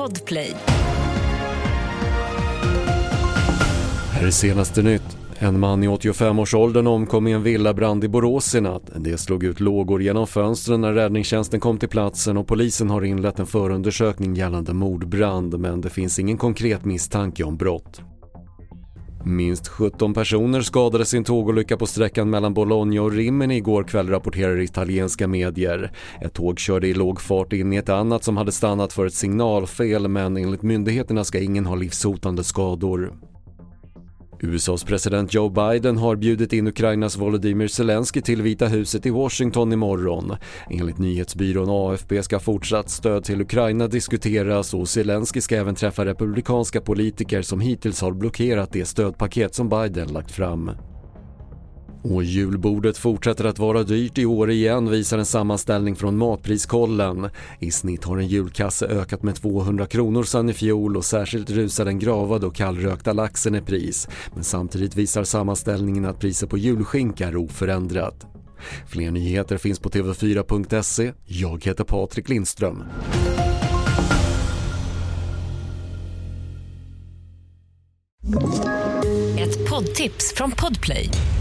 Podplay. Här är senaste nytt. En man i 85-årsåldern omkom i en villabrand i Borås i natt. Det slog ut lågor genom fönstren när räddningstjänsten kom till platsen och polisen har inlett en förundersökning gällande mordbrand men det finns ingen konkret misstanke om brott. Minst 17 personer skadades i en tågolycka på sträckan mellan Bologna och Rimini igår kväll rapporterar italienska medier. Ett tåg körde i låg fart in i ett annat som hade stannat för ett signalfel men enligt myndigheterna ska ingen ha livshotande skador. USAs president Joe Biden har bjudit in Ukrainas Volodymyr Zelensky till Vita huset i Washington imorgon. Enligt nyhetsbyrån AFP ska fortsatt stöd till Ukraina diskuteras och Zelensky ska även träffa republikanska politiker som hittills har blockerat det stödpaket som Biden lagt fram. Och julbordet fortsätter att vara dyrt i år igen visar en sammanställning från Matpriskollen. I snitt har en julkasse ökat med 200 kronor sedan i fjol och särskilt rusar den gravade och kallrökta laxen i pris. Men samtidigt visar sammanställningen att priset på julskinka är oförändrat. Fler nyheter finns på tv4.se. Jag heter Patrik Lindström. Ett poddtips från Podplay.